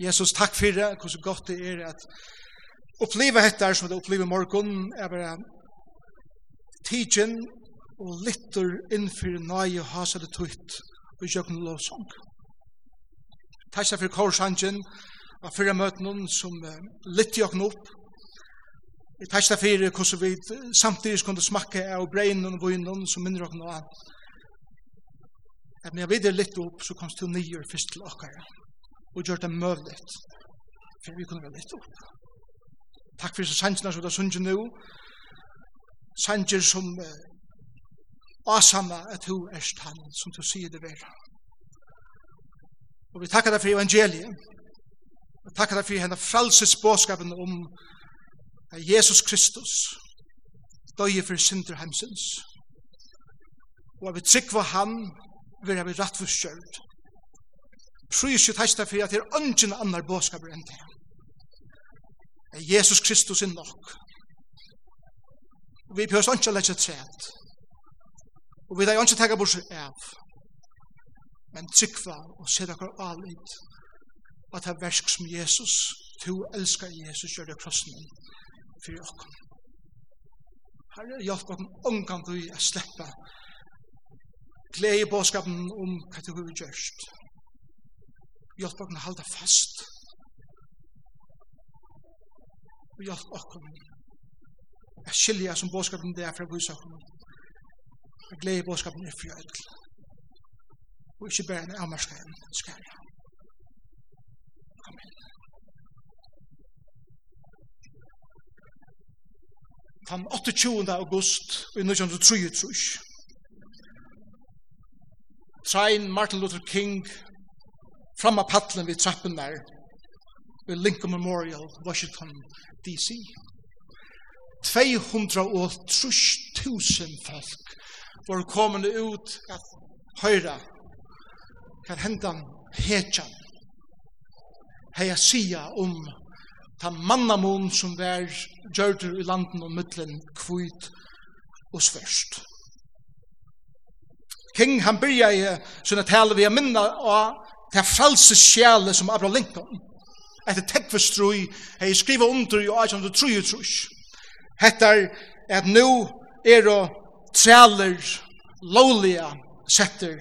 Jesus, takk for det, hvor så godt det er at oppleve dette som det opplever morgen, er bare tidsen og litter innfyr nøye og hasa det tøyt og jøkken lovsang. Takk for korsangen og fyrre møten som uh, litt jøkken opp. Jeg takk for hvordan vi samtidig kunne smakke av breinen og vinen som minner jøkken av. Men jeg vet det litt opp, så kommer du nye først til åkere og gjør det møvligt for vi kunne være litt opp. Takk for sannsene som du har sunnet nå, sannsene som asama at du er stand som du sier det vera. Og vi takkar deg for evangeliet, Vi takkar deg for henne frelses båskapen om at Jesus Kristus døye for synder hemsens. og at vi trykker var han, vi er vi rett for skjørt, Prøysjut heista fyrir at det er ungen annar båskapur enn det. Er Jesus Kristus er nok. Og vi pjøs ikke å legge træt. Og vi behøver ikke tega tegge bort av. Men tryggva og se dere alit at det er versk som Jesus, to elskar Jesus, gjør det krossen fyrir okkom. Herre, hjelp okkom ungan du i å slippe glede i båskapen om hva du har gjørst hjelp okkur að halda fast. Og hjelp okkur að skilja som bådskapen det er fra bøysakon. Og glede bådskapen er fyrir öll. Og ikke bare en amarska enn skæra. Amen. Den 28. august i 1933 Trein Martin Luther King fram av paddelen vid trappen der, ved Lincoln Memorial, Washington, D.C. 230.000 folk var kommende ut at høyra hva hendan hetjan heia sia om ta mannamon som vær gjørdur i landen og middelen kvitt og svørst. King han byrja i sånne tale vi har minna av det fralse sjæle som Abraham Lincoln, etter tekvestrui, hei skriva under i 1833. Hettar at nu er og træler, lovliga setter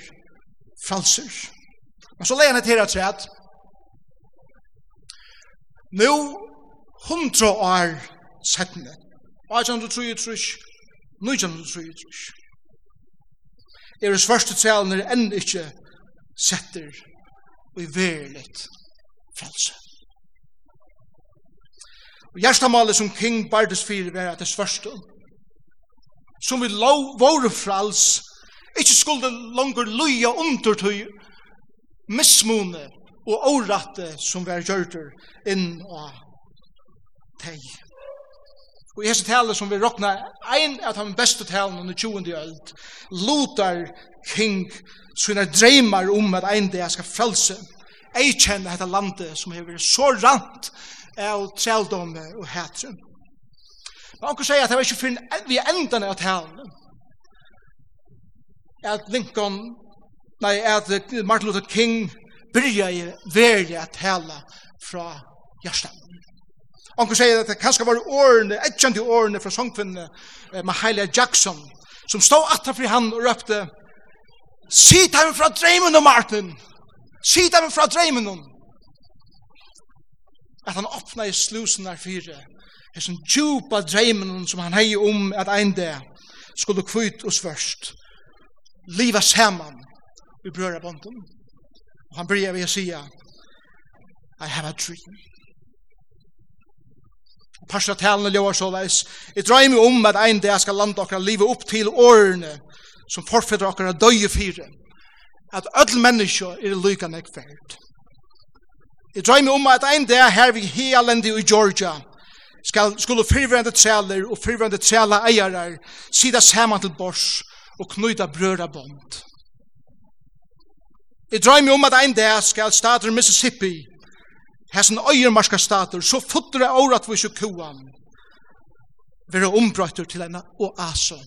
fralser. Men så leia han etter at træt. Nu, hundra år settene. 1833, 1933. Er det svørste trælene enn ikke setter og i verligt frelse. Og hjertamalet som King Bardes 4 var at det svørste, som vi lov våre frals, ikke skulle langer løye undertøy, mismone og årette som vi har gjørter inn og teg. Og i hese tale som vi råkna, ein av de beste talene under 20. öld, lutar king sina dreymar om at ein dag skal frelse, ei kjenne dette landet som har vært så rant av treldomme og hetrum. Men anker sier at det var ikke finn vi endan av talen, at Lincoln, nei, at Martin Luther King byrja i verja tala fra hjertet. Onkur sier at det kanskje var årene, etkjent i årene fra sangkvinnene, eh, Mahalia Jackson, som stod atter fri han og røpte, «Sit ham fra dreimen om Martin! Sit ham fra dreimen om!» At han åpna i slusen der fire, er sånn djupa dreimen som han hei om at ein dag skulle kvitt og svørst, liva saman i brøra bonden. Og han bryr vi å sia, «I have a dream.» Parsatalen ljóar så leis. Jeg drar meg om at ein dag skal landa okkar livet opp til årene som forfedrar okkar døye fire. At öll menneska er lyka nek ferd. Jeg dreier meg om at ein dag her vi healendi i Georgia skal, skulle fyrvrende trealer og fyrvrende treala eiarar sida saman til bors og knyta brøra bond. Jeg dreier meg om at ein dag skal stater Mississippi hæsen øyermarska stater, så futtere året vi og kuan, være ombrøyter til en oase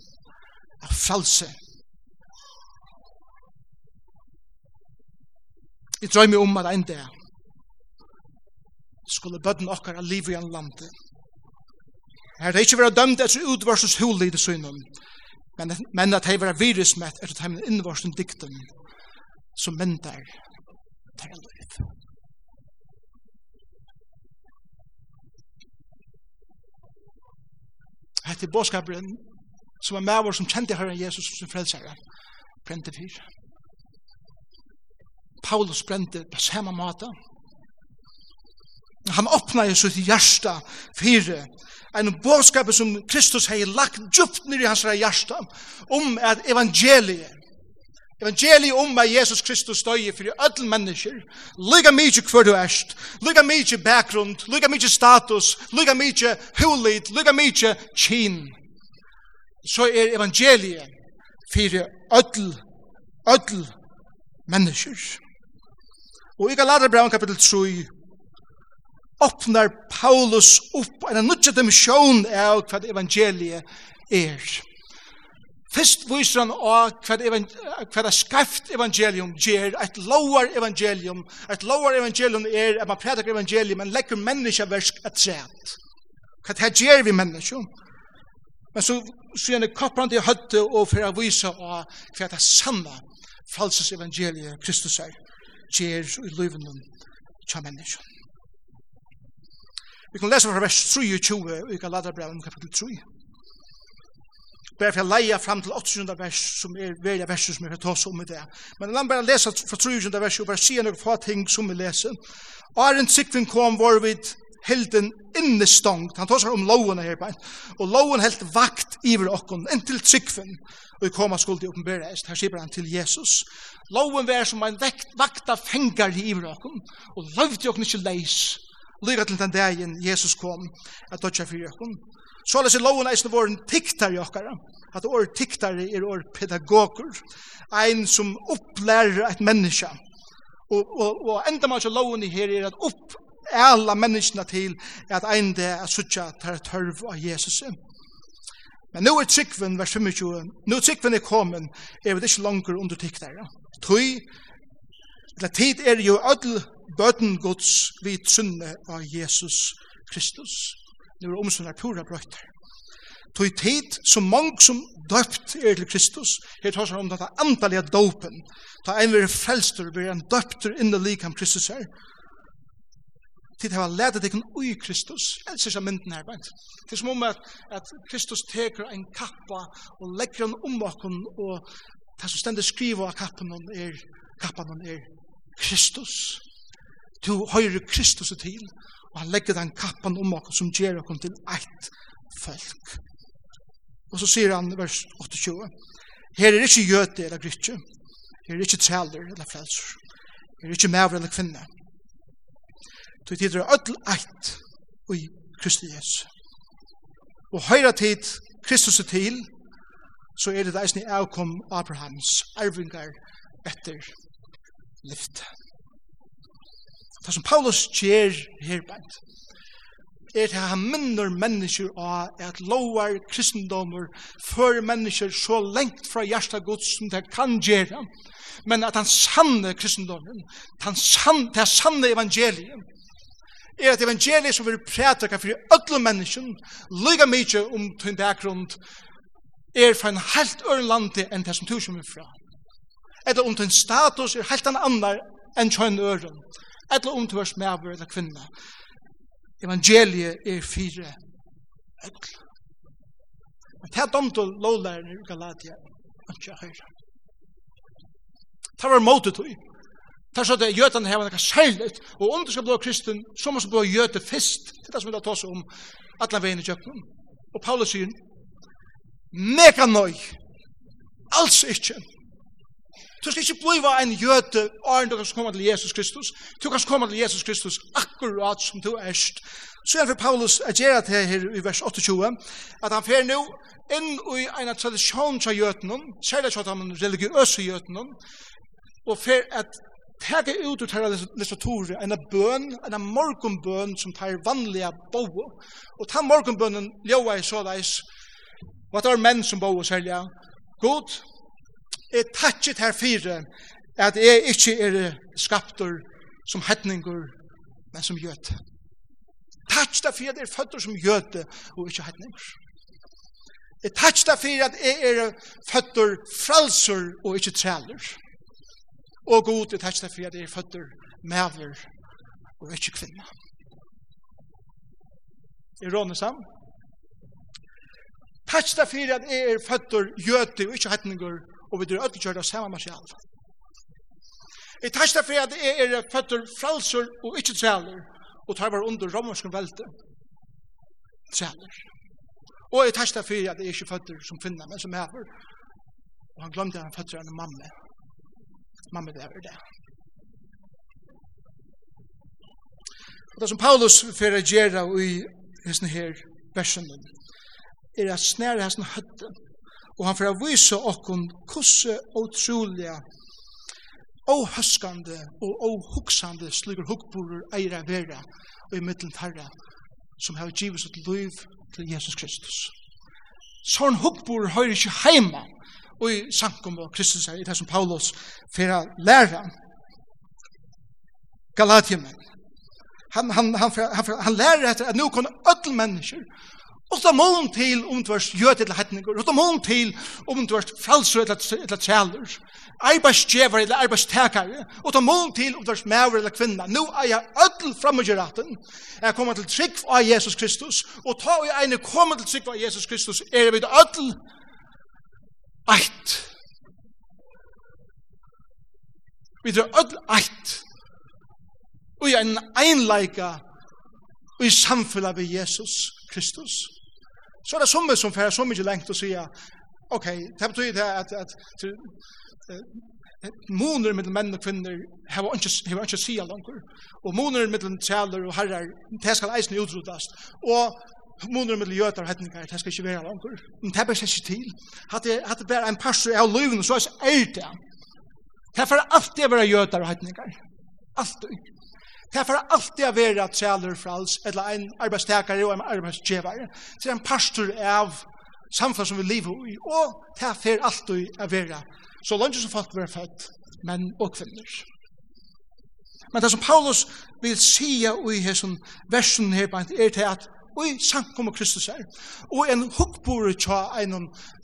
av fralse. Jeg drømmer om at en dag skulle bøtten okkar av liv i en lande. Her det ikke være dømt etter utvarsens hul i det synen, men, men at hei være virusmett etter heimen innvarsen dikten som mentar til liv. Hette bådskaperen, som var med vår som kjente Herren Jesus som frelsere, brente fyr. Paulus brente på samme måte. Han åpna jo sitt hjärsta fyre, en bådskap som Kristus har lagt djupt nir i hans hjärsta, om at evangeliet, Evangeliet om at Jesus Kristus støy for alle mennesker, lyga mykje hver du erst, lyga mykje bakgrunn, lyga mykje status, lyga mykje hulit, lyga mykje kyn. Så er evangeliet for alle, alle mennesker. Og i Galaterbraun kapitel 3 åpner Paulus opp en nødja dimensjon av hva evangeliet er. Fyrst viser han av hva det er skreft evangelium gjør, et lower evangelium, et lower evangelium er at man prædikar evangelium, men legger menneskeversk et sæt. Hva det gjør vi mennesker? Men så sier han koppar han til høtte og for å vise av hva det er sanna falses evangeliet Kristus er gjør i livene til mennesker. Vi kan lese fra vers 23 i Galaterbrevn kapitel 3 bare for å leie fram til 800 vers, som er veldig vers som jeg vil ta oss om i det. Men la meg bare lese fra 300 vers, og bare si noen få ting som vi leser. Arend Sikvin kom var vid helden innestangt. Han tar seg om loven her på en. Og loven helt vakt iver okkon, inntil Sikvin, Og i koma skuld i oppenbærest, her sier han til Jesus. Loven var som en vekt, vakta fengar iver okkon, og løvde okkon ikke leis. Lyga til den dagen Jesus kom, at dødja fyrir okkon. Så er det loven eisen vår en tiktar i okkara. At år tiktar er år pedagoger. Ein som opplærer et menneske. Og, og, og enda man ikke loven her er at opp alla menneskene til at ein det er suttja tar tørv av Jesus. Men nu er tryggven, vers 25, nu tryggven er kommet, er vi ikke langer under tiktar. Tøy, eller tid er jo ødel bøten gods vid sunne av Jesus Kristus. Nu er omsorg pura brøyter. Tog tid som mong som døpt er til Kristus, her tar seg om dette andalige dopen, ta en vire frelster, blir en døpter innen likam Kristus her, tid hava leta tekken ui Kristus, ellers er mynden her bænt. Det er som om at, at Kristus teker en kappa og legger han om okken, og det som stendig skriva av kappen er, kappen er Kristus. Du høyre Kristus til, og han legger den kappan om oss som gjør oss til eit folk. Og så sier han i vers 28, her er ikke jøte eller grytje, her er ikke træler eller frelser, her er ikke maver eller kvinne. Så tid er ødel eit i Kristi Jesus. Og høyre tid Kristus er til, så er det eisen i avkom Abrahams arvingar etter lyftet. Det som Paulus kjer her bænt, er at han minner mennesker av at lovar kristendommer for mennesker så lengt fra hjertet gods som det kan gjøre, men at han sanne kristendommen, han sanne, det sanne evangeliet, er at evangeliet som vil prætaka for alle mennesken, lyga mykje om din bakgrund, er fra en helt øren lande enn det som du kommer fra. Eller om din status er helt en annar enn kjønn øren eller om du er smæver eller kvinne. Evangeliet er fire ødel. Men det er domtøl lovlærerne i Galatia, ikke jeg høyre. Det var måte tog. Det er så at jøtene har var noe særligt, og om du skal bli kristen, så må du bli jøte fest, Det er det som vi da tar seg om alle veien i kjøkken. Og Paulus sier, mega nøy, alls ikke, Du skal ikke blive en jøte åren du kan komme til Jesus Kristus. Du kan komme til Jesus Kristus akkurat som du erst. Så er det Paulus er gjeret her, her i vers 28, at han fer nu inn i en tradisjon til jødenom, særlig til de religiøse jødenom, og fer at tega ut ut her litteraturen en bøn, en morgenbøn som tar vanlige bo, Og ta morgenbønnen ljóa i såleis, og at det er menn som boa særlig, God, er tatchet her fire at jeg ikke er skaptor som hetninger, men som gjøt. Takk da fyrir at jeg er født som gjøte og ikke hetninger. Jeg takk da fyrir at jeg er født fralser og ikke træler. Og god, jeg takk da fyrir at jeg er født maver og ikke kvinner. Er råner sammen. Takk da fyrir at jeg er født jøte og ikke hetninger, og vi drar ødelig kjørt av samme material. Jeg tar ikke for at jeg er føtter fralser og ikke træler, og tar var under romersk velte. Træler. Og jeg tar ikke at jeg er ikke føtter som finna, men som hever. Og han glemte at han føtter en mamma. Mamma det er det. Og det som Paulus fyrir å gjøre i hessen her versen, er at snære hessen høtten, og han får vise okkon kusse utroliga ohøskande og ohuksande slugur hukkborer eira vera og i middelen tarra som har givet sitt liv til Jesus Kristus. Sånn hukkborer høyre ikke heima og i sankum og Kristus er i det som Paulus fyrir læra Galatiamen. Han, han, han, han, han, han lærer etter at nu kan öll mennesker Og så må hun til om du er gjøt til hetninger, og så må hun til om du er frelser eller træler, arbeidsgjever eller arbeidstekere, og så må hun til om du er maver eller kvinna. Nå er jeg ødel fremme i retten. Jeg kommer til trygg av Jesus Kristus, og ta og jeg kommer til trygg av Jesus Kristus, er jeg vidt ødel eit. Vi er ødel eit. Og jeg er en einleika i samfunnet ved Jesus Kristus. Så er det som som fer så mye lengt å sier, ok, det betyr det at, at, at moner mellom menn og kvinner har ikke, har ikke sida langer. Og moner mellom tjaler og herrar, det skal eisen utrotast. Og moner mellom jøter og hedningar, det skal ikke være langer. Men det bærer ikke til. at det, det bare en passer av løyven så er det. Det er for alltid å være jøter og hedningar. Alltid. Her får alltid å være trealer for alls, eller en arbeidstakare og en arbeidsgjevare. Det er en pastor av samfunnet som vi lever i, og her får alltid å være. Så langt som folk blir født, menn og kvinner. Men det som Paulus vil si i hessen versen her, er til at i og Kristus er, og en hukkbore tja en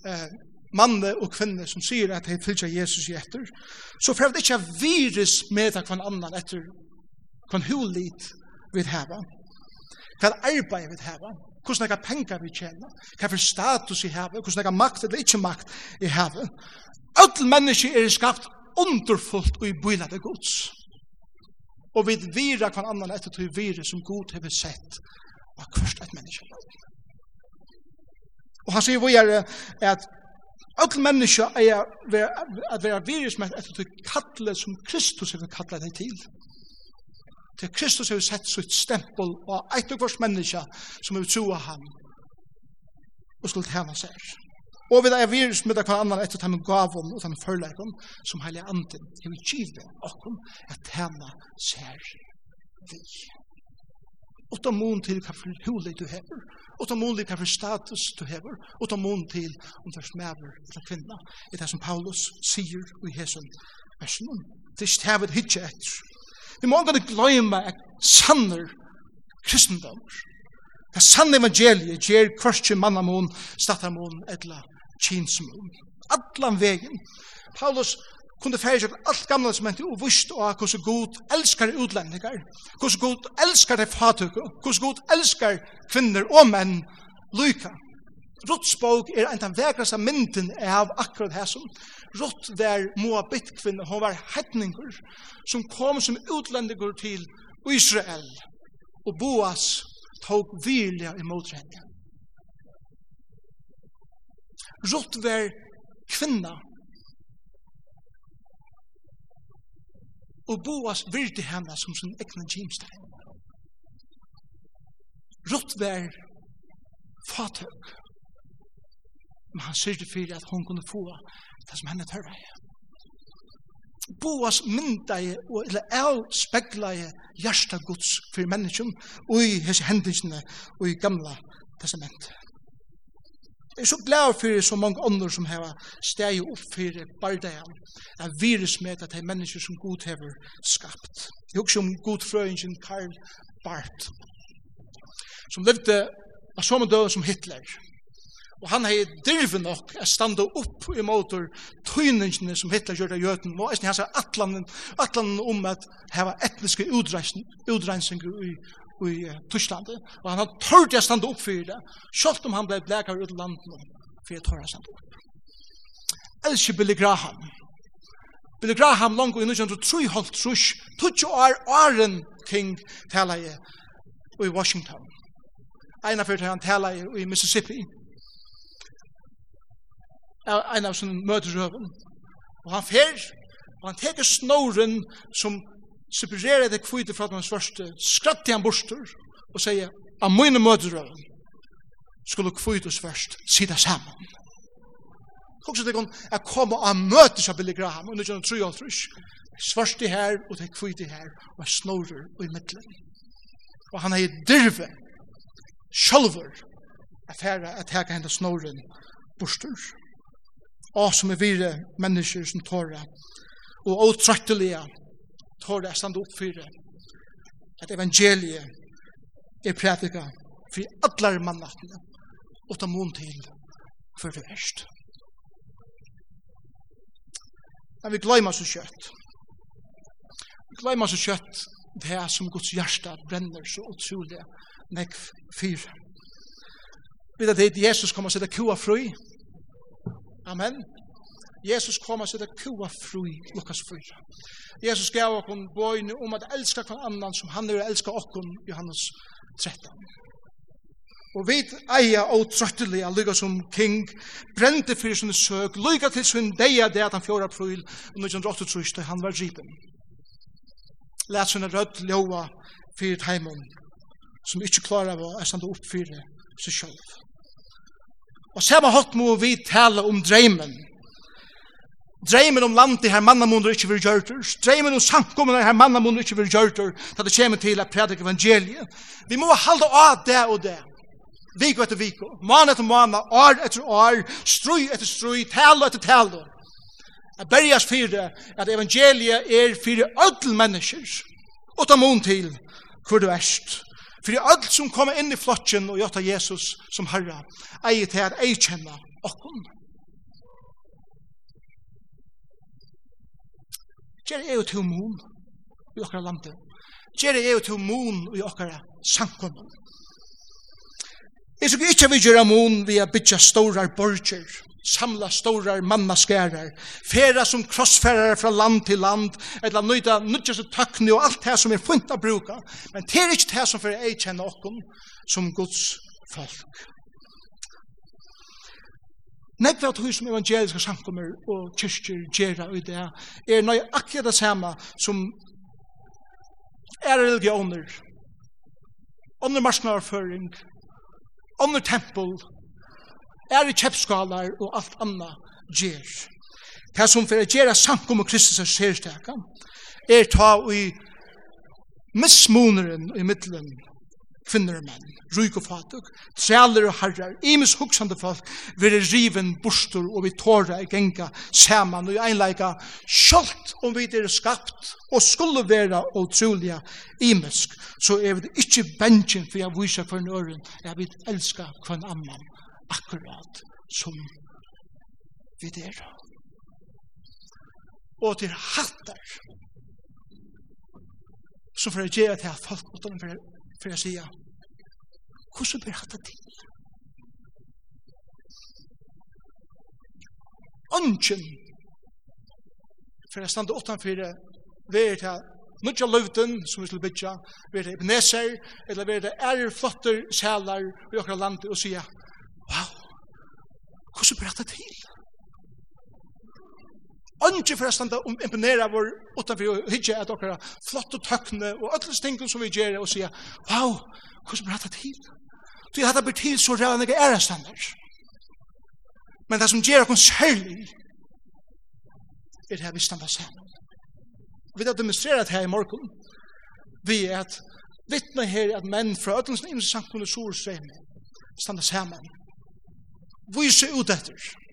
eh, manne og kvinne som sier at de fylgjer Jesus i etter, så prøvde ikke virus med hver annan etter Hvem hulit vi hava? Hva arbeid vi hava? Hvordan ega pengar vi tjena? Hva for status vi hava? Hvordan ega makt eller ikkje makt vi hava? Öll menneske er skapt underfullt og i bylade gods. Og vi vira kvann annan etter til vira som god hever sett av kvart et menneske. Og han sier vågjere at Öll menneske er at være virusmenn etter til kattle som Kristus er kallar deg til til Kristus har sett sitt stempel og eit og vårt menneske som har tro av ham og skulle tjene seg. Og vi er virus med hver annan etter dem gavom og dem førleikom som heilig anden er vi kjive okkom at tjene seg vi. Og ta mån til hva for hulig du hever, og ta mån til hva for status du hever, og ta mån til om det er smaver eller kvinna, i det som Paulus sier i hesen versen. Det er ikke hevet hitje etter, Vi må ikke glemme at sanner kristendommer. Det sanne evangeliet gjør kvarske mannamon, stattamon, etla kinsmon. Allan vegin. Paulus kunde fære seg alt gamla som hendte og vust og hvordan god elskar utlendingar, hvordan god elskar det fatøkker, hvordan god elskar kvinner og menn lyka. Rutsbók er en den vekrasta mynden av akkurat hæsum. Rutt var Moabit kvinna, hon var hetningur, som kom som utlendigur til Israel, og Boas tok vilja imot henne. Rutt var kvinna, og Boas virdi henne som sin egna kjimstein. Rutt var fatøk, Men han sørte for at hun kunne få det som henne tørre. Boas mynda i, eller el spekla i hjärsta Guds for menneskjum og i hese hendelsene og i gamla testament. Jeg er så glad for så mange ånder som har steg opp for bardagen, av virus med at det er mennesker som Gud har skapt. Jeg husker om god frøyngen Karl Barth, som levde av samme død som Hitler, Og han hei dirvi nok a standa upp i motor tøyningene som Hitler gjør av jøten, og eisne hans er atlanen, atlanen om at heva etniske utrensinger i, i uh, Tysklandet, og han har tørt a standa upp fyrir det, sjalt om han blei blekar ut landen, fyrir tørra standa upp. Elskje Billy Graham. Billy Graham langt i 1903 holdt trus, tutsi år åren king tala i Washington. Einar fyrir han tala i Mississippi, er en av sin møterøven. Og han fer, og han teker snoren som separerer det kvite fra den svørste, skratt i han borster, og sier, av mine møterøven skulle kvite svørst sida sammen. Også det kan jeg komme og møte seg Billy Graham og nå kjenner tru og trus. Svørste her, og det kvite her, og jeg snorer og i midtelen. Og han er i dirve, sjølver, at her er at her kan hende snoren borster og som er vire mennesker som tåre, og åtrøttelige tåra stand opp for at evangeliet er prædika for allar mannatene, og ta mån til for det verst. Men vi gløymer så kjøtt. Vi gløymer så kjøtt det er som Guds hjärsta brenner så utrolig nekv fyr. Vi vet at Jesus kommer til å kua fri, Amen. Jesus kom og sitte kua fri, Lukas 4. Jesus gav okkon bøyne om at elska kvann annan som han er elska okkon, Johannes 13. Og vi eia og trøttelig, lykka som king, brente fyrir sin søk, lykka til sin deia det at han fjord april, og 1938 til han var ripen. Læt sin rødt ljóa fyrir heimen, som ikkje klarar av å standa opp fyrir seg sjølv. Og samme hatt må vi tale om dreimen. Dreimen om landet her mannamunder ikke ikkje gjøre det. Dreimen om samkommunar her mannamunder ikke ikkje gjøre det. Da det kommer til at predik evangeliet. Vi må halda av det og det. Viko etter viko. Måne etter måne. År etter år. Strøy etter strøy. Tale etter tale. Jeg berjas fyrir at evangeliet er fyrir ödel mennesker. Og ta mån til hvor du erst. Fyrir alt som koma inn i flottjen og gjør Jesus som herra, eier til at jeg kjenner okkon. Gjer er jo til mun i okkara landet. Gjer er jo til mun i okkara sankommun. Jeg skal ikke vi gjøre mun vi er bytja store borger, samla storar mannaskærar, færa som krossfærar fra land til land, eller nøyda nødgjast tøkni og alt det som er funnet å bruka, men det er ikke det som fyrir ei kjenne okkom som Guds folk. Nekve at tog som evangeliska samkommer og kyrkjer gjerra i det er nøy akkurat det samme som er religioner, under marsnarføring, ånder tempel, er i kjeppskalar og alt anna gjer. Det som for å gjøre samkom og Kristus er sérsteka, er ta i mismuneren i middelen kvinner og menn, ryk og fatuk, trealer og herrar, imes hugsande folk, vere riven bostor og vi tåra i genga saman og i einleika, kjolt om vi er skapt og skulle vera og trulja imesk, så er vi ikkje bensjen for jeg viser for en øren, jeg vil elska kvann annan akkurat som vi er. Og til hattar, så får jeg gjøre til at folk måtte være for jeg sier, hvordan bør hatt det til? Ønsken, for jeg stande det ved til Nutja løvden, som vi skulle bytja, vi er det Ebenezer, eller vi er det ærer flotter sælar i okra landet, og sier, wow, hvordan bør hatt det til? Ønske for å stande og imponere vår utenfor og hygge at dere flott og tøkne og alle tingene som vi gjør og sier, wow, hvordan blir dette til? Du hadde blitt til så rævende ikke er ærestanner. Men det som gjør dere særlig er her vi standa sammen. Vi har demonstreret her i morgen vi er at vittne her at menn fra ødelsen innsamkunnet sorstrømme standa sammen. Vise ut etter. Vise ut etter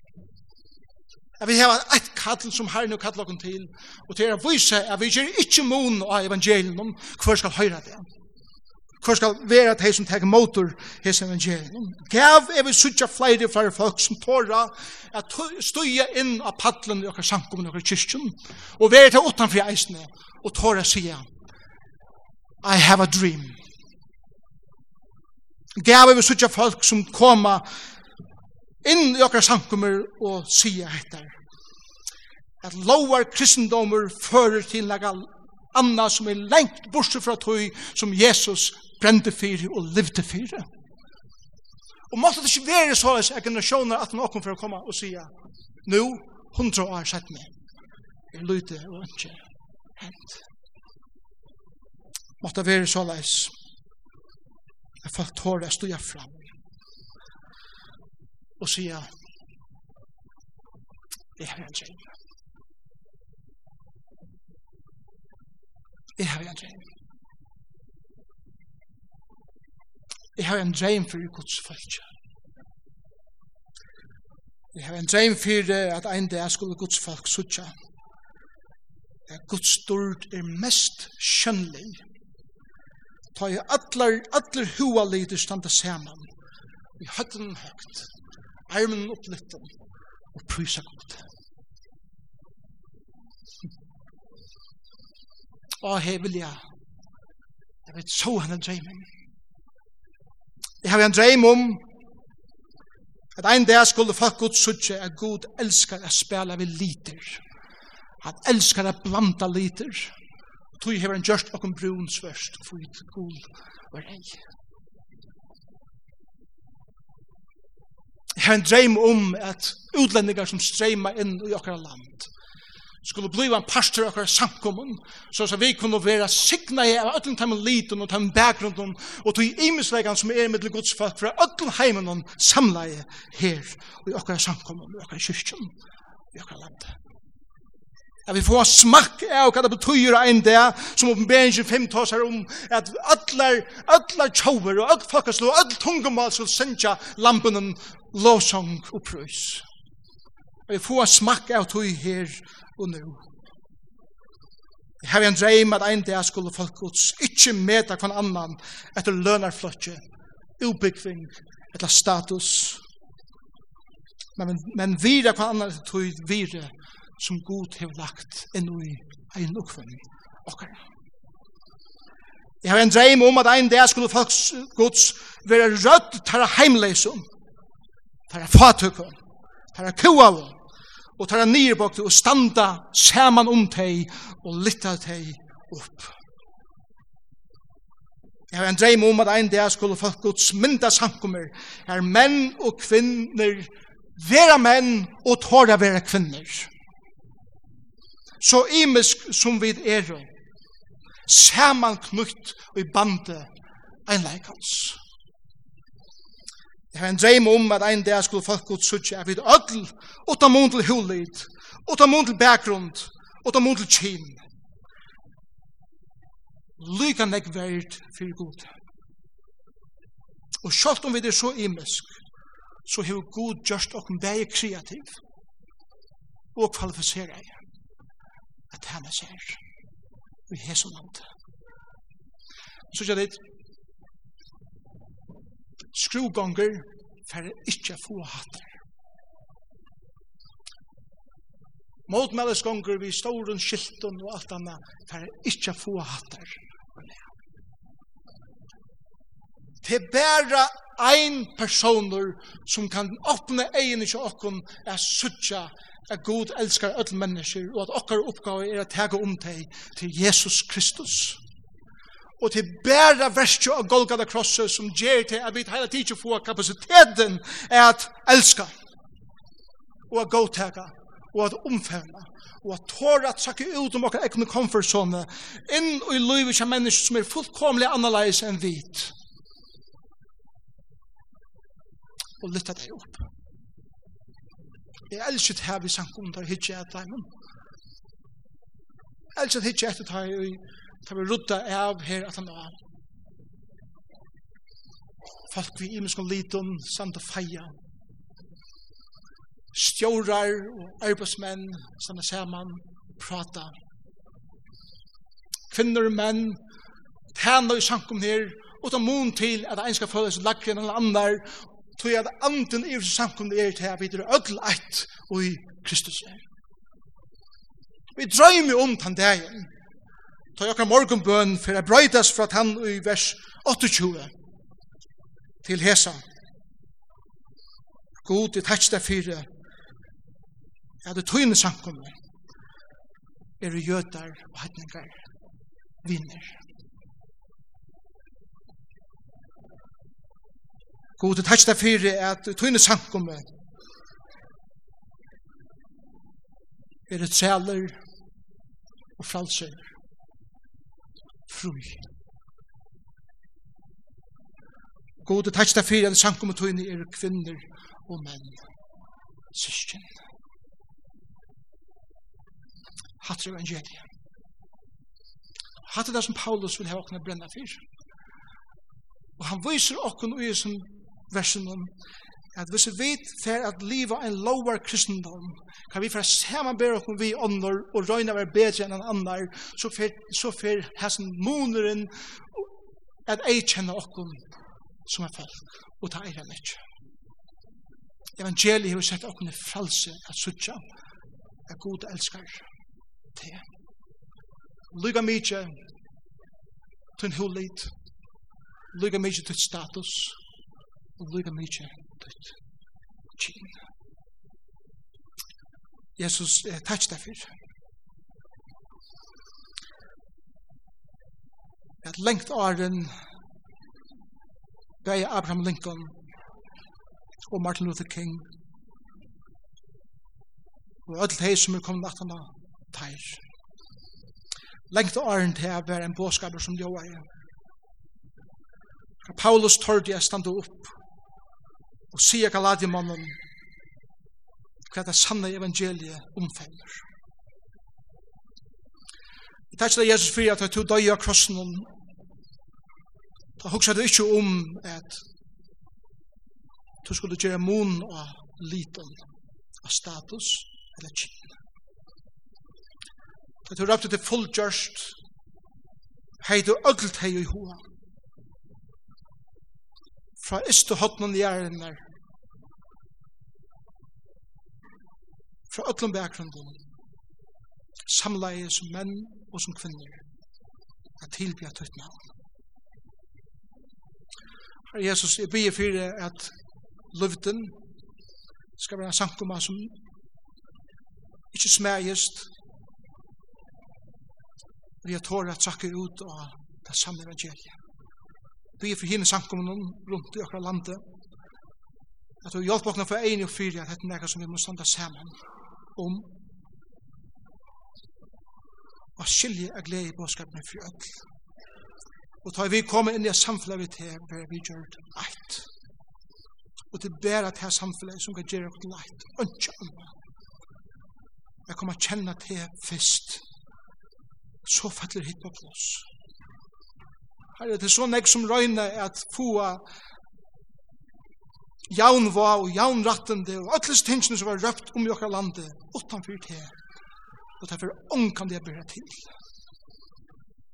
at vi har eit kall som herren og kallar okken til, og til å vise at vi gjør ikke mon av evangelium, hver skal høyra det. Hver skal være at hei som tek motor his evangelium. Gav er vi suttja flere flere folk som tåra at stuja inn av paddelen i okkar samkommun i okkar kyrkjen, og være til utanfri eisne, og tåra sia, I have a dream. Gav er vi suttja folk som koma inn i okkar samkommer og sia etter. At lovar kristendomur fører til naga anna som er lengt borse fra tøy som Jesus brende fyrir og livde fyrir. Og måtte det ikke være så at generasjoner at noen for å komme og sya nu, hundra år sett meg. Jeg lyde og ikke hent. Måtte det være så at folk tårer stod jeg fram og sier jeg har en drøm. Jeg har en drøm. Jeg har en drøm for Guds folk. Jeg har en drøm for at en dag skulle Guds folk sutja. At Guds stort er mest skjønnlig. Ta i atler, atler hua lider standa saman. Vi høyden høgt. høgt armen opplytten og prysa godt. Å, hevelja, jeg vet så henne dreimen. Jeg har en dreim om at ein dag skulle folk god sutje at god elskar at spela vi liter. Han elskar å blanda liter. Tui hever en gjørst okkom brun svørst og fyrir gul var ei. Jeg har en dreim om at utlendingar som streima inn i okkara land skulle bli en pastor av okkara samkommun, så at vi kunne være signa i av öllum tæmmen liten og tæmmen bakgrunden og tog imislegan som er middel godsfalk fra öllum heimen og samleie her i okkara samkommun, i okkara kyrkjum i okkara land. At vi får smakk av hva det betyr en det som oppenberingen 5 tar seg om, at allar, allar tjauver og all folkeslå, all tungemal skal sendja lampen lovsong og prøys. Og jeg får smakk av tog her og nå. Jeg har en dreim at en dag skulle folk gods ikke meta hver annan etter lønarflotje, ubyggving etter status. Men, men vire hver annan etter tog vire som god har lagt inn i en oppfølging. Okkar. Jeg har en dreim om at en dag skulle folk gods være rødt tar heimleisum tara fatøkken, tara kuavun, og tæra nirbakte og standa saman om teg og lytta teg opp. Jeg har en dreim om at ein dag skulle folk gods mynda samkommer, er menn og kvinner, vera menn og tåra vera kvinner. Så imisk som vi er, saman knutt og i bandet einleikans. Jeg har en dreim om at ein dag skulle folk ut suttje av et ødel, utan mun til hulit, utan mun til bakgrund, utan mun til kyn. Lykan nek verd fyrir god. Og sjalt om vi er så imisk, så har god gjørst okken vei kreativ og kvalifiserer jeg at hana ser vi i hesson land. Så sier det, skrugånger for ikke få hatter. Motmælesgånger vi storen, skilten og alt annet for ikke få hatt Det er bare ein personer som kan åpne egen ikke åkken er suttja at Gud elskar öll mennesker og at okkar oppgave er å tega om deg til Jesus Kristus og til bæra verset av Golgata krosset som gjer til at vi heila tid ikke får kapasiteten er at elska. Og at godtega og at omfevna og at tåra at sakke ut om okkar ekne komfortzone inn i livet som mennesker som er fullkomlig annerleis enn vit. Og lytta deg opp jeg elsker det her vi sank under hitje etter at Jeg elsker det hitje etter deg kan vi rutta av her at han av. Folk vi imenskon liten, samt og feia. Stjórar og arbeidsmenn, samt og saman, prata. Kvinner og menn, tæna i sankum her, og ta mun til at ein skal føle seg lagre enn alle andre, tog at anden i sankum er til at vi er ødel eit og i Kristus er. Vi drøymer om den dagen, ta okkar morgunbøn for a brøytas fra han i vers 28 til hesa. God, i takk deg for ja, det tøyne samkomne er jøtar og hetningar vinner. God, jeg takk deg for at det tøyne samkomne er et sæler og fralser fru. Gode tætsta fyrir at tøyni er kvinner og menn, syskjen. Hatter evangeliet. Hatter det som Paulus vil ha åkne brenna fyrir. Og han viser åkken ui som versen om at hvis vi fer at liva en lower kristendom, kan vi fer samanbæra okkur vi ånder og røyna ver bedre enn en annar, så fer, så fer hessen moneren at eikjenna okkur som er folk, og ta eira mykje. Evangeliet har sett okkur fralse at sutja, at god elskar te. Lyga mykje, tunn hulit, lyga mykje til status, og lyga mykje tøtt. kyn. Jesus, takk deg for. At lengt åren bæg Abraham Lincoln og Martin Luther King og öll hei som er kommet nattana tær. Lengt åren til å være en båskaper som jo er. Paulus tørde jeg standa upp og sier Galadiemonen hva det sanne evangeliet omfeller. Jeg tar ikke det Jesus fyrir at jeg tog døy av krossen om da hukser du ikke om at du skulle gjøre mun og liten av status eller kina. Da du røpte til fullgjørst hei du ødelt hei i hoa fra istu hotnen i ærenar fra öllum bakgrunden, samleie som menn og som kvinner, at tilbya tøtt navn. Herre Jesus, jeg bygger fyrir at luften skal være en sankoma som ikke smægist, vi har tåret at sakker ut av det samme evangeliet. Vi er for hinne samkommunen rundt i akkurat landet, at du hjelper oss for en og fyra at dette er noe som vi må standa sammen om å skilje er glede i bådskapen for ødel. Og da vi kommer inn i samfunnet vi til, hvor vi gjør det leit. Og det bærer til samfunnet som kan gjøre det leit. Ønske andre. Jeg kommer kjenne til først. Så fatter hit på plass. Her er det så nek som røyne at få jaunva og jaunrattende og alles tingene som var røpt om i okkar landet utanfyr til og derfor ånkan det jeg byrja til.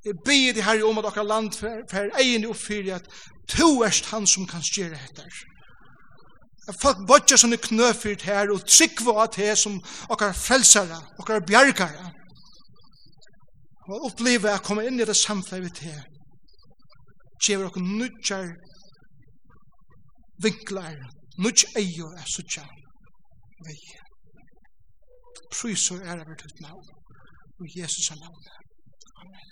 Jeg byr det her om at okkar land fer egen og at to erst han som kan styra etter at folk bodja sånne knøfyrt her og tryggva at det som okkar frelsare, okkar bjergare og oppleve at komme inn i det samfunnet vi til gjever okkar nudjar vinklar, nudge eio er sutja vi. Prysor er av hvert ut navn, og Jesus er navn. Amen.